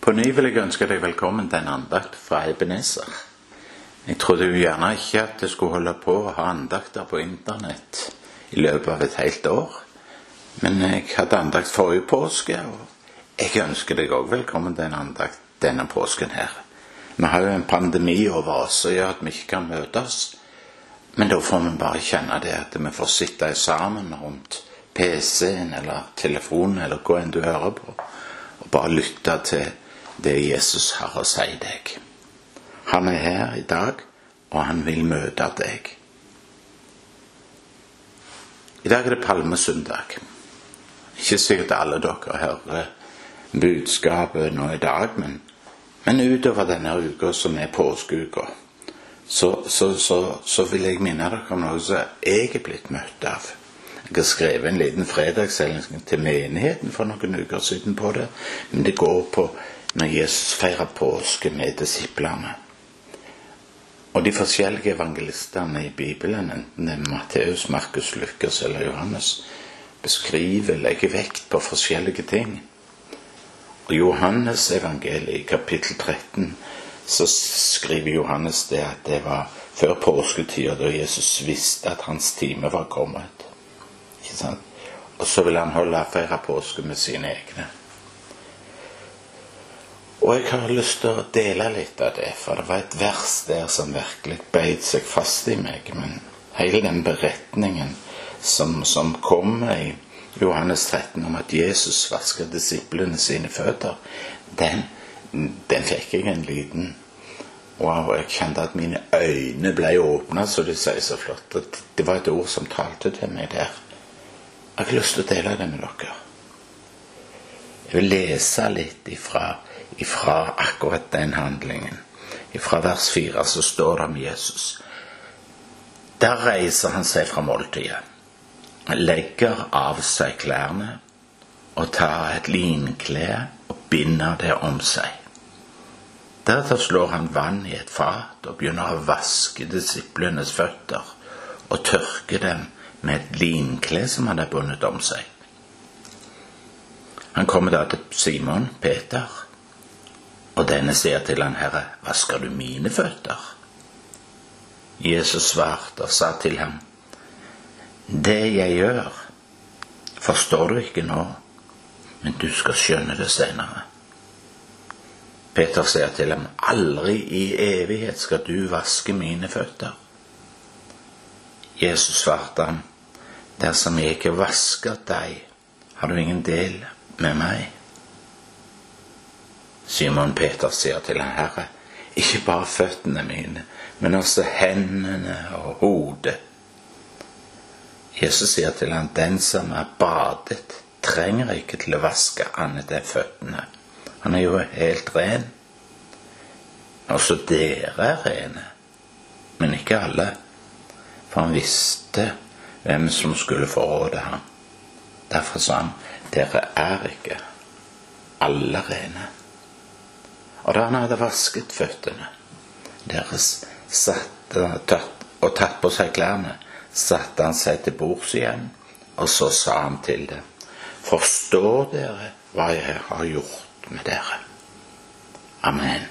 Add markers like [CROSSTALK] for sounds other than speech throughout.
På ny vil jeg ønske deg velkommen til en andakt fra Ebenezer. Jeg trodde jo gjerne ikke at jeg skulle holde på å ha andakter på internett i løpet av et helt år. Men jeg hadde andakt forrige påske, og jeg ønsker deg òg velkommen til en andakt denne påsken her. Vi har jo en pandemi over oss som gjør at vi ikke kan møtes. Men da får vi bare kjenne det at vi får sitte sammen rundt PC-en eller telefonen eller hva enn du hører på, og bare lytte til det Jesus har å si deg. Han er her i dag, og han vil møte deg. I dag er det palmesøndag. Ikke sikkert alle dere hører budskapet nå i dag, men, men utover denne uka som er påskeuka, så, så, så, så, vil jeg minne dere om noe som jeg er blitt møtt av. Jeg har skrevet en liten fredagssending til menigheten for noen uker siden på det, men det går på når Jesus feirer påske med disiplene. Og de forskjellige evangelistene i Bibelen, enten det er Matteus, Markus, Lukas eller Johannes, beskriver, legger vekt på forskjellige ting. Og Johannes evangeliet i kapittel 13 så skriver Johannes det at det var før påsketida, da Jesus visste at hans time var kommet. Ikke sant? Og så vil han holde feire påske med sine egne. Og jeg har lyst til å dele litt av det, for det var et vers der som virkelig beit seg fast i meg. Men hele den beretningen som, som kom i Johannes 13 om at Jesus vasker disiplene sine føtter, den, den fikk jeg en liten og jeg kjente at mine øyne ble åpna, så de sier så flott. Det var et ord som talte til meg der. Jeg har lyst til å dele det med dere. Jeg vil lese litt ifra ifra akkurat den handlingen. Fra vers 4 så står det om Jesus. Der reiser han seg fra måltidet, legger av seg klærne og tar et linkle og binder det om seg. Deretter slår han vann i et fat og begynner å vaske disiplenes føtter og tørke dem med et linkle som han har bundet om seg. Han kommer da til Simon Peter og denne sier til han, Herre, vasker du mine føtter? Jesus svarte og sa til ham, Det jeg gjør, forstår du ikke nå, men du skal skjønne det senere. Peter sier til ham, Aldri i evighet skal du vaske mine føtter. Jesus svarte ham, Dersom jeg ikke vasker deg, har du ingen del med meg. Simon Peter sier til Herre, ikke bare føttene mine, men også hendene og hodet. Jesus sier til han, den som er badet, trenger ikke til å vaske annet enn føttene. Han er jo helt ren. Også dere er rene, men ikke alle. For han visste hvem som skulle forråde ham. Derfor sa han, dere er ikke alle rene. Og da han hadde vasket føttene deres og tatt på seg klærne, satte han seg til bords igjen, og så sa han til dem, Forstår dere hva jeg har gjort med dere? Amen.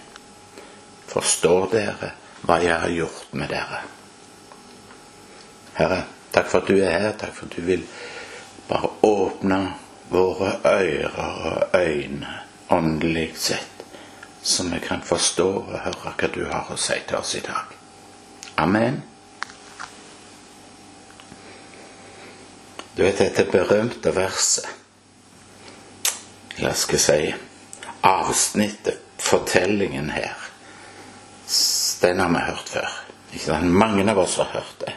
Forstår dere hva jeg har gjort med dere? Herre, takk for at du er her. Takk for at du vil bare åpne våre ører og øyne åndelig sett så vi kan forstå og høre hva du har å si til oss i dag. Amen. Du vet dette berømte verset La skal jeg si avsnittet, fortellingen her, den har vi hørt før. Mange av oss har hørt det.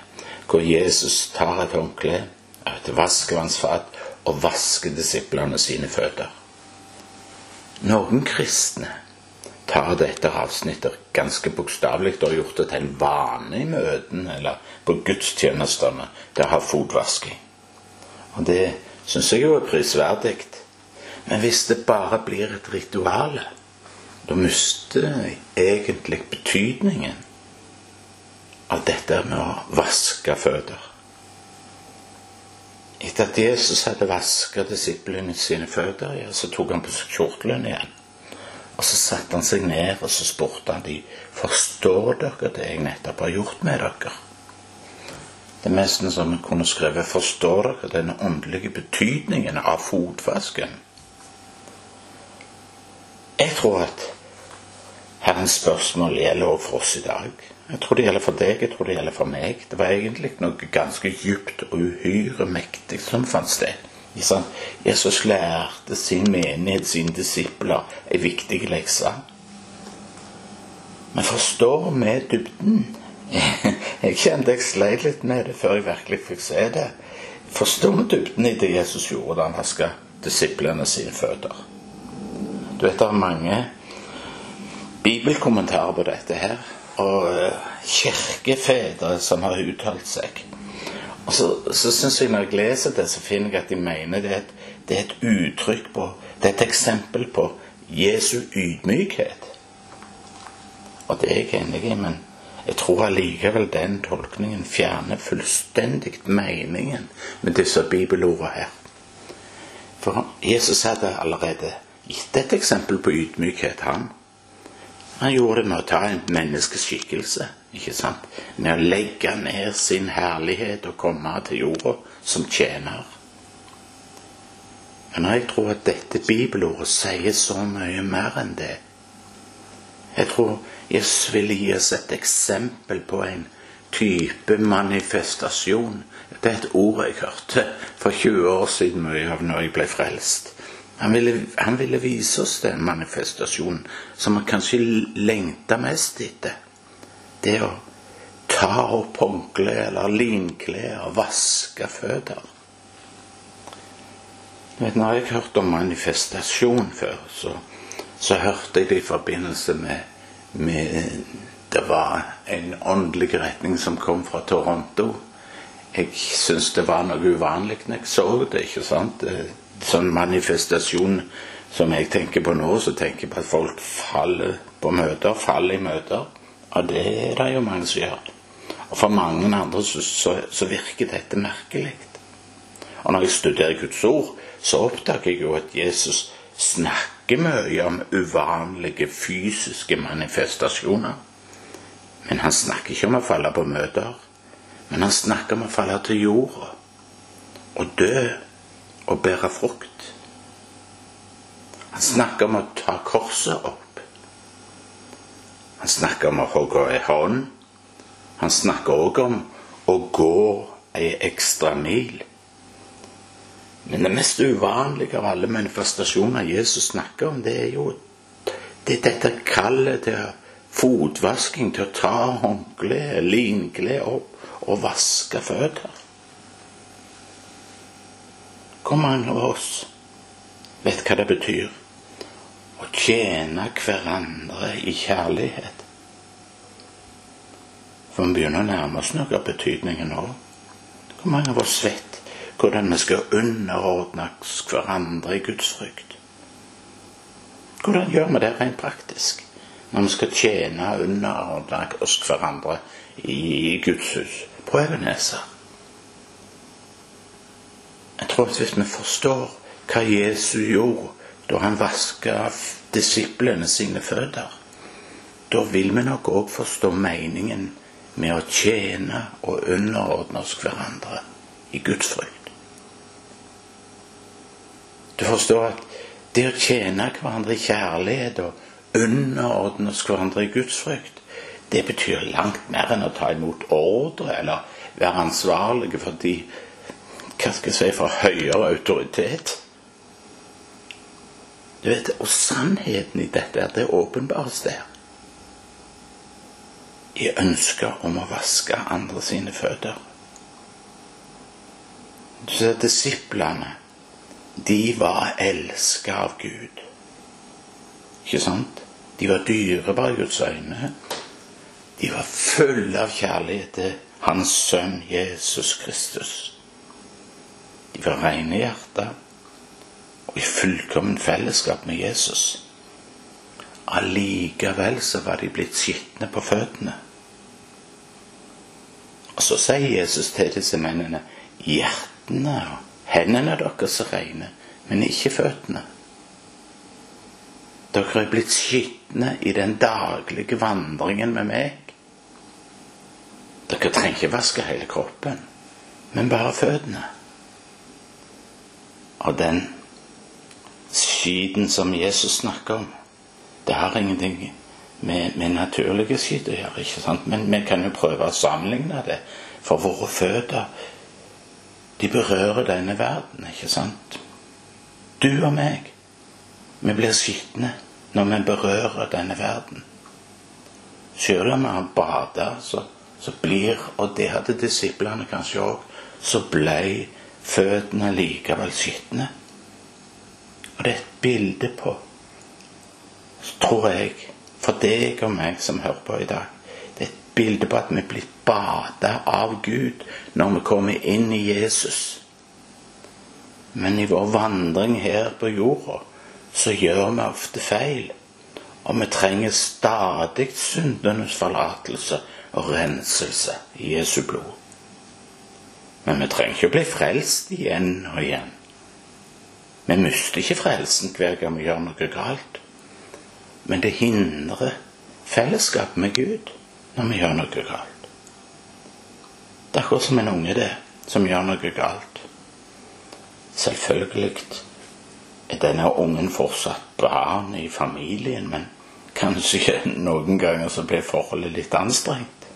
Hvor Jesus tar et håndkle, et vaskevannsfat, og vasker disiplene sine føtter. Noen kristne tar dette avsnittet ganske bokstavelig og gjort det til en vane i møtene eller på gudstjenestene til å ha fotvasking. Og det syns jeg jo er prisverdig. Men hvis det bare blir et ritual, da mister det egentlig betydningen av dette med å vaske føtter. Etter at Jesus hadde vasket disiplene sine føtter, ja, så tok han på seg kjortelen igjen Og så satte han seg ned og så spurte han de, forstår dere det jeg nettopp har gjort med dere. Det er nesten som en kunne skrevet 'Forstår dere den åndelige betydningen av fotvasken'? Jeg tror at Herrens spørsmål gjelder også for oss i dag. Jeg tror det gjelder for deg, jeg tror det gjelder for meg. Det var egentlig noe ganske djupt og uhyre mektig som fant sted. Jesus lærte sin menighet, sine disipler, ei viktig lekse. Men forstår vi dybden? [LAUGHS] Jeg kjente jeg sleit litt med det før jeg virkelig fikk se det. Forstår vi dybden i det Jesus gjorde da han vaska disiplene sine føtter? Du vet det er mange bibelkommentarer på dette her, og eh, kirkefedre som har uttalt seg. Og så, så syns jeg når jeg leser det, så finner jeg at de mener det er et, det er et uttrykk på Det er et eksempel på Jesu ydmykhet. Og det er jeg enig i, men jeg tror allikevel den tolkningen fjerner fullstendig meningen med disse bibelordene her. For Jesus hadde allerede gitt et eksempel på ydmykhet, han. Han gjorde det med å ta en menneskeskikkelse, ikke sant? med å legge ned sin herlighet og komme til jorda som tjener. Men jeg tror at dette bibelordet sier så mye mer enn det. Jeg tror Jesus ville gi oss et eksempel på en type manifestasjon. Det er et ord jeg hørte for 20 år siden mye av når jeg ble frelst. Han ville, han ville vise oss den manifestasjonen som vi kanskje lengta mest etter. Det å ta opp håndkle eller linklær og vaske føtter. Vet, Når jeg hørte om manifestasjon før, så, så hørte jeg det i forbindelse med med, Det var en åndelig retning som kom fra Toronto. Jeg syns det var noe uvanlig når jeg så det. ikke sant? Sånn manifestasjon som jeg tenker på nå, så tenker jeg på at folk faller på møter, faller i møter. Og det er det jo mange som gjør. Og for mange andre så, så, så virker dette merkelig. Og når jeg studerer Guds ord, så oppdager jeg jo at Jesus snakker mye om uvanlige fysiske manifestasjoner. Men han snakker ikke om å falle på møter. Men han snakker om å falle til jorda og dø og bære frukt. Han snakker om å ta korset opp. Han snakker om å hogge ei hånd. Han snakker òg om å gå ei ekstra mil. Men det mest uvanlige av alle manifestasjoner Jesus snakker om, det er jo det er dette kallet til fotvasking, til å ta håndkle, linkle opp og vaske føtter. Hvor mange av oss vet hva det betyr å tjene hverandre i kjærlighet? For vi begynner å nærme oss noe av betydningen nå. Hvor mange av oss vet hvordan vi skal underordne hverandre i Guds frykt. Hvordan gjør vi det rent praktisk når vi skal tjene og underordne oss hverandre i Guds hus på Ebenezer? Jeg tror at hvis vi forstår hva Jesus gjorde da han vaska disiplene sine føtter, da vil vi nok òg forstå meningen med å tjene og underordne oss hverandre i Guds frykt. Du forstår at det å tjene hverandre i kjærlighet og underordne oss hverandre i Guds frykt, det betyr langt mer enn å ta imot ordre eller være ansvarlige for de hva skal jeg si, for høyere autoritet. Du vet, Og sannheten i dette er det åpenbares der. I ønsket om å vaske andre sine føtter. Du ser disiplene de var elska av Gud. Ikke sant? De var dyrebare i Guds øyne. De var fulle av kjærlighet til Hans Sønn Jesus Kristus. De var rene i hjertet og i fullkommen fellesskap med Jesus. Allikevel så var de blitt skitne på føttene. Og så sier Jesus til disse mennene hjertene og Hendene deres er rene, men ikke føttene. Dere er blitt skitne i den daglige vandringen med meg. Dere trenger ikke vaske hele kroppen, men bare føttene. Og den skiten som Jesus snakker om, det har ingenting med, med naturlige skyt å gjøre. ikke sant? Men vi kan jo prøve å sammenligne det. For våre føtter, de berører denne verden, ikke sant? Du og meg, vi blir skitne når vi berører denne verden. Selv om vi har bada, så, så blir Og det hadde disiplene kanskje òg. Så ble føttene likevel skitne. Og det er et bilde på, tror jeg, for deg og meg som hører på i dag. Det er et bilde på at vi blir bada av Gud når vi kommer inn i Jesus. Men i vår vandring her på jorda så gjør vi ofte feil. Og vi trenger stadig syndenes forlatelse og renselse i Jesu blod. Men vi trenger ikke å bli frelst igjen og igjen. Vi mister ikke frelsen hver gang vi gjør noe galt. Men det hindrer fellesskap med Gud når vi gjør noe galt. Det er akkurat som en unge det, som gjør noe galt. Selvfølgelig er denne ungen fortsatt barn i familien, men kanskje noen ganger så blir forholdet litt anstrengt.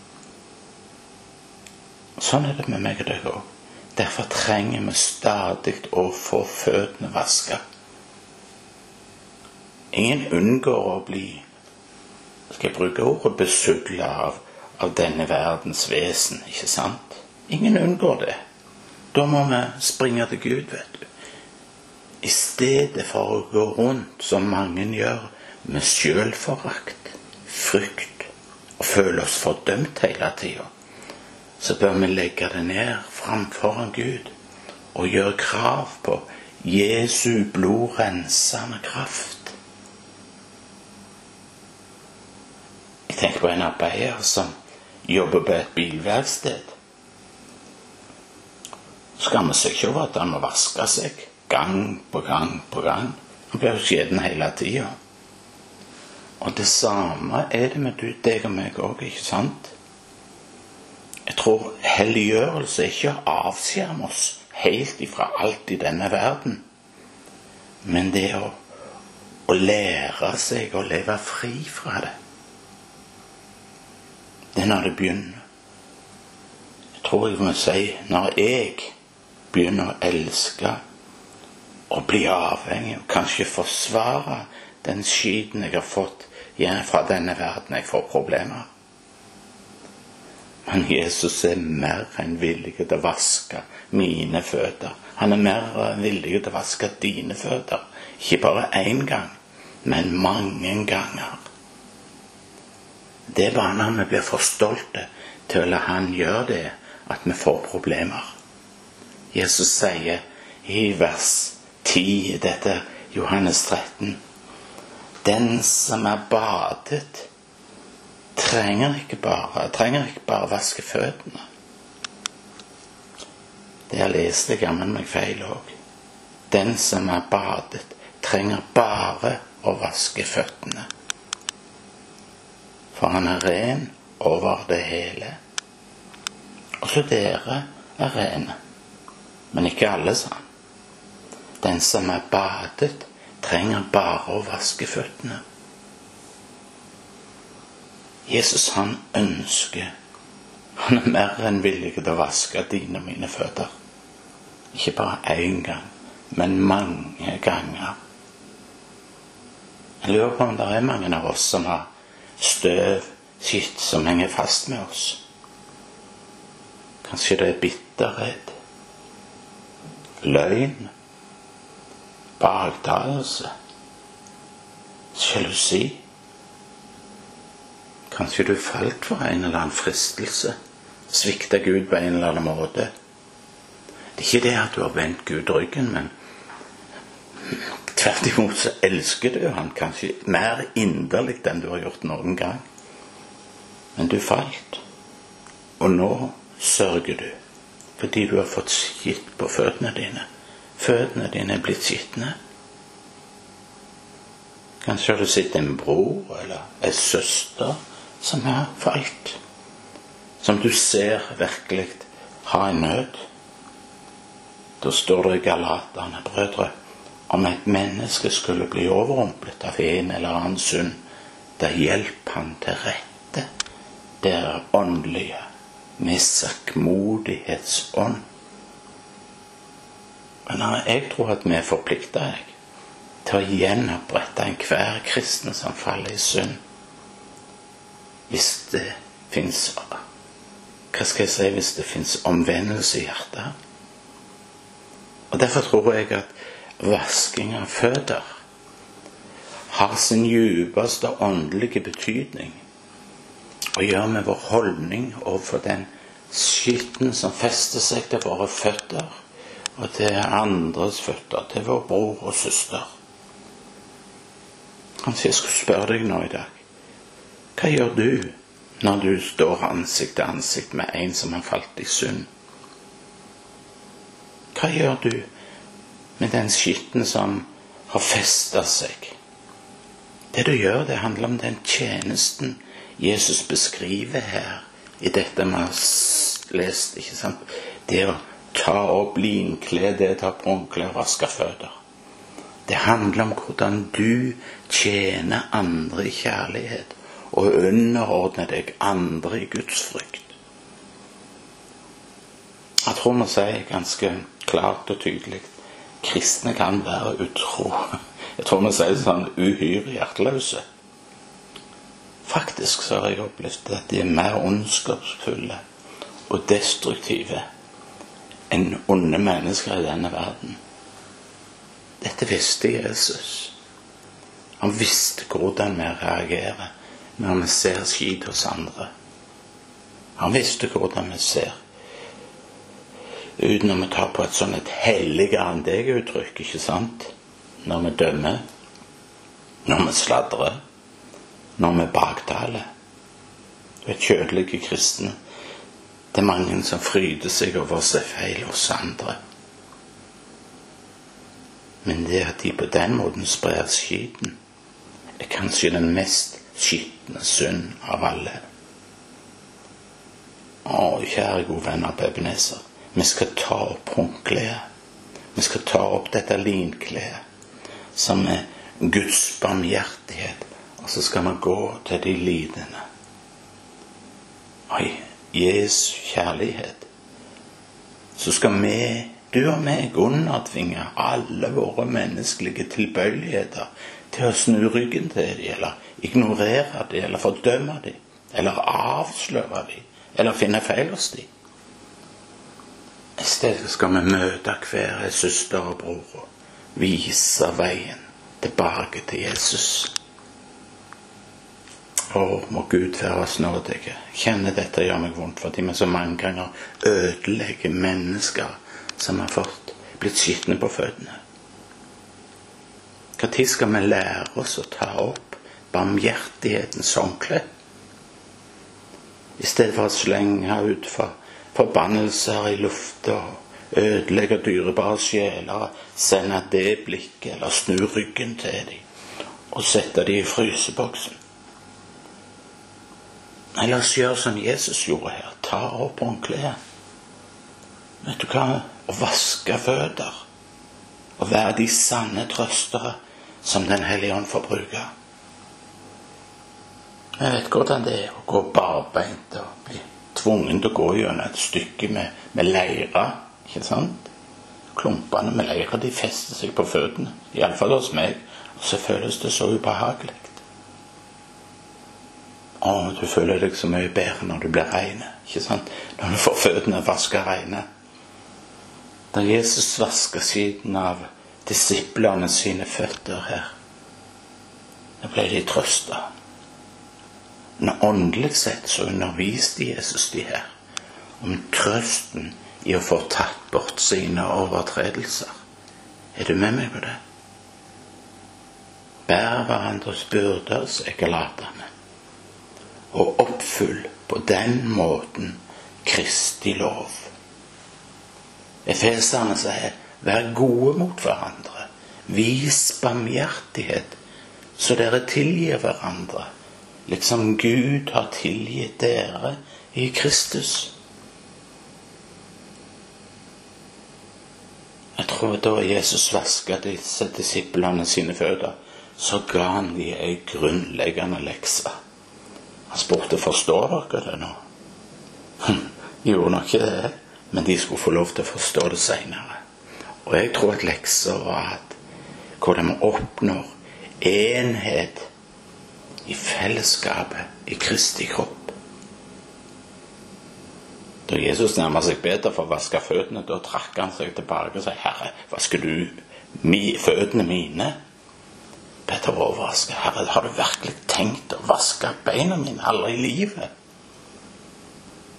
Sånn er det med meg og deg òg. Derfor trenger vi stadig å få føttene vaska. Ingen unngår å bli skal jeg bruke ordet besudla av, av denne verdens vesen, ikke sant? Ingen unngår det. Da må vi springe til Gud, vet du. I stedet for å gå rundt, som mange gjør, med sjølforakt, frykt og føle oss fordømt hele tida, så bør vi legge det ned framfor Gud og gjøre krav på Jesu blodrensende kraft. Jeg tenker på en arbeider som jobber på et bilverksted skammer seg ikke over at han må vaske seg gang på gang på gang. Han blir jo skjeden hele tida. Og det samme er det med du, deg og meg òg, ikke sant? Jeg tror helliggjørelse er ikke å avskjerme oss helt ifra alt i denne verden, men det å, å lære seg å leve fri fra det. Det er når det begynner. Jeg tror jeg må si når jeg begynner å elske og bli avhengig, og kanskje forsvare den skiten jeg har fått fra denne verden jeg får problemer. Men Jesus er mer enn villig til å vaske mine føtter. Han er mer enn villig til å vaske dine føtter. Ikke bare én gang, men mange ganger. Det er bare når vi blir for stolte til å la Han gjøre det, at vi får problemer. Jesus sier i vers 10 i dette Johannes 13 Den som er badet, trenger ikke bare, trenger ikke bare vaske føttene. Det jeg leste, gammel meg feil òg. Den som er badet, trenger bare å vaske føttene. For han er ren over det hele. Også dere er rene men ikke alle, sa han. Den som er badet, trenger bare å vaske føttene. Jesus, han ønsker Han er mer enn villig til å vaske dine og mine føtter. Ikke bare én gang, men mange ganger. Jeg lurer på om det er mange av oss som har støv, skitt, som henger fast med oss. Kanskje det er bitterhet løgn, baktalelse, sjalusi. Kanskje du falt for en eller annen fristelse, svikta Gud på en eller annen måte. Det er ikke det at du har vendt Gud ryggen, men tvert imot så elsker du han kanskje mer inderlig enn du har gjort noen gang. Men du falt, og nå sørger du fordi du har fått skitt på føttene dine. Føttene dine er blitt skitne. Kanskje har du sett en bror eller en søster som er for alt. Som du ser virkelig ha en nød. Da står det i Galaterne, brødre, om et menneske skulle bli overrumplet av en eller annen synd, da hjelp han til rette. Det er åndelige, med. Men jeg tror at vi er forplikta til å gjenopprette enhver kristen som faller i synd. Hvis det fins Hva skal jeg si hvis det fins omvendelse i hjertet? Og Derfor tror jeg at vasking av føtter har sin djupeste åndelige betydning å gjøre med vår holdning overfor den skitten som fester seg til våre føtter og til andres føtter, til vår bror og søster. Kanskje jeg skulle spørre deg nå i dag. Hva gjør du når du står ansikt til ansikt med en som har falt i synd? Hva gjør du med den skitten som har festa seg? Det du gjør, det handler om den tjenesten Jesus beskriver her i dette vi har lest. ikke sant? Det å ta opp linkledet, ta på håndkle og vaske føtter. Det handler om hvordan du tjener andre i kjærlighet og underordne deg andre i Guds frykt. Jeg tror vi sier ganske klart og tydelig kristne kan være utro. Jeg tror vi sier sånn uhyre hjerteløse. Faktisk så har jeg opplevd at de er mer ondskapsfulle og destruktive enn onde mennesker i denne verden. Dette visste Jesus. Han visste hvordan vi reagerer når vi ser skit hos andre. Han visste hvordan vi ser Uten å tar på et sånn et helligere enn deg-uttrykk, ikke sant? Når vi dømmer, når vi sladrer, når vi baktaler. Du er kjødelige kristne. Det er mange som fryder seg over å se feil hos andre. Men det at de på den måten sprer skiten, er kanskje den mest skitne synd av alle. Å, kjære gode venner på Ebenezer. Vi skal ta opp håndkleet. Vi skal ta opp dette linkleet som er Guds barmhjertighet. Og så skal vi gå til de lidende. Oi, Jesu kjærlighet. Så skal vi du og meg undertvinge alle våre menneskelige tilbøyeligheter til å snu ryggen til dem, eller ignorere dem, eller fordømme dem, eller avsløre dem, eller finne feil hos dem. I stedet skal vi møte hver søster og bror og vise veien tilbake til Jesus. Å, må Gud være oss nådige. Kjenner dette gjør meg vondt, fordi vi så mange ganger ødelegger mennesker som har fått blitt skitne på føttene. Når skal vi lære oss å ta opp barmhjertighetens håndkle? I stedet for å slenge ut for forbannelser i lufta ødelegge dyrebare sjeler, sende det blikket eller snu ryggen til dem og sette dem i fryseboksen. La oss gjøre som Jesus gjorde her. Ta opp håndkleet. Vet du hva? Å vaske føtter. Å være de sanne trøstere som Den hellige ånd får bruke. Jeg vet hvordan det er å gå barbeint og bli tvungen til å gå gjennom et stykke med, med leire. Ikke sant? Klumpene med leire de fester seg på føttene. Iallfall hos meg. Og så føles det så ubehagelig. Å, du føler deg så mye bedre når du blir rein. Når du får føttene vaska reine. Da Jesus vasker siden av disiplene sine føtter her, da ble de trøsta. Men åndelig sett så underviste Jesus de her om trøsten i å få tatt bort sine overtredelser. Er du med meg på det? Bær hverandres byrder, sier galaterne, og oppfyll på den måten Kristi lov. Efeserne sier vær gode mot hverandre. Vis barmhjertighet så dere tilgir hverandre, liksom Gud har tilgitt dere i Kristus. Jeg tror da Jesus vasket disse disiplene sine føtter, så ga han de ei grunnleggende lekse. Han spurte forstår dere det nå. [LAUGHS] Hm, gjorde nok ikke det, men de skulle få lov til å forstå det seinere. Og jeg tror at lekser var at hvordan vi oppnår enhet i fellesskapet i Kristi kropp. Da Jesus nærma seg Peter for å vaske føttene, da trakk han seg tilbake og sa, 'Herre, vasker du mi, føttene mine?' Peter var overrasket. 'Herre, har du virkelig tenkt å vaske beina mine aldri i livet?'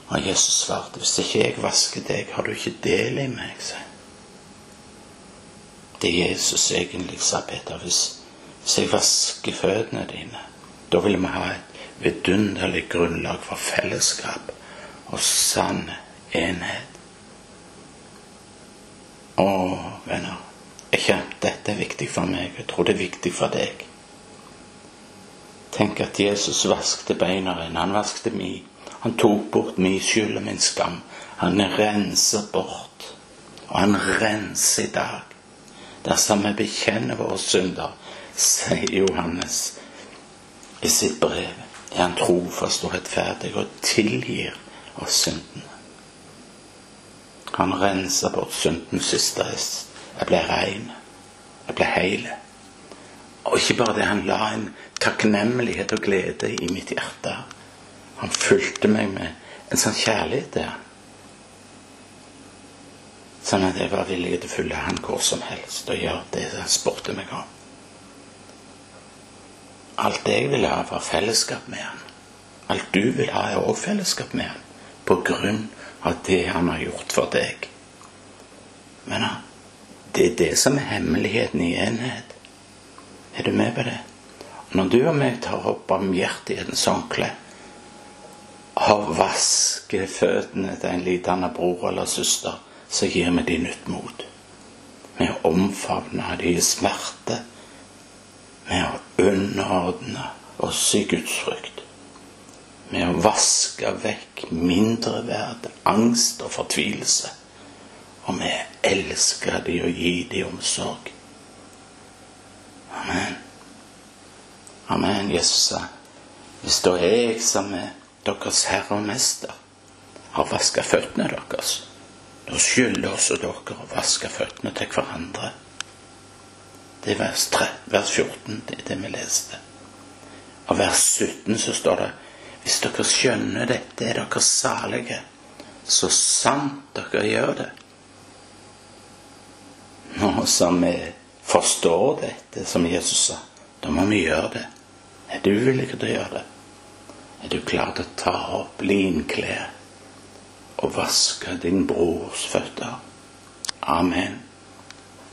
Og Jesus svarte, 'Hvis ikke jeg vasker deg, har du ikke del i meg', sa Det Jesus egentlig sa, Peter, hvis, hvis jeg vasker føttene dine, da vil vi ha et vidunderlig grunnlag for fellesskap og sann enhet. Å, venner, ikke dette er viktig for meg. Jeg tror det er viktig for deg. Tenk at Jesus vaskte beina dine. Han vaskte mi. Han tok bort min skyld og min skam. Han renser bort. Og han renser i dag. Dersom vi bekjenner våre synder, sier Johannes i sitt brev, er han trofast og rettferdig og tilgir oss syndene. Han renser bort syndens siste rest. Jeg ble rein. Jeg ble heil. Og ikke bare det, han la en takknemlighet og glede i mitt hjerte. Han fulgte meg med en sånn kjærlighet der. Sånn at jeg var villig til å følge han hvor som helst og gjøre det han spurte meg om. Alt jeg ville ha, var fellesskap med han. Alt du vil ha, er òg fellesskap med han på grunn av det han har gjort for deg. Men det er det som er hemmeligheten i enhet. Er du med på det? Når du og meg tar opp barmhjertighetens håndkle og vasker føttene til en liten bror eller søster, så gir vi dem nytt mot. å omfavne de i smerte. Med å underordne oss i Guds frykt med å vaske vekk mindreverd, angst og fortvilelse. Og vi elsker de og gir de omsorg. Amen. Amen, Jesus sa. Hvis da jeg som er deres herre og mester, har vaska føttene deres, da skylder også dere å vaske føttene til hverandre. Det er vers, 3, vers 14, det er det vi leste. Og vers 17 så står det hvis dere skjønner dette, er dere salige. Så sant dere gjør det. Nå som vi forstår dette, som Jesus sa, da må vi gjøre det. Er du villig til å gjøre det? Er du klar til å ta opp linklær og vaske din brors føtter? Amen.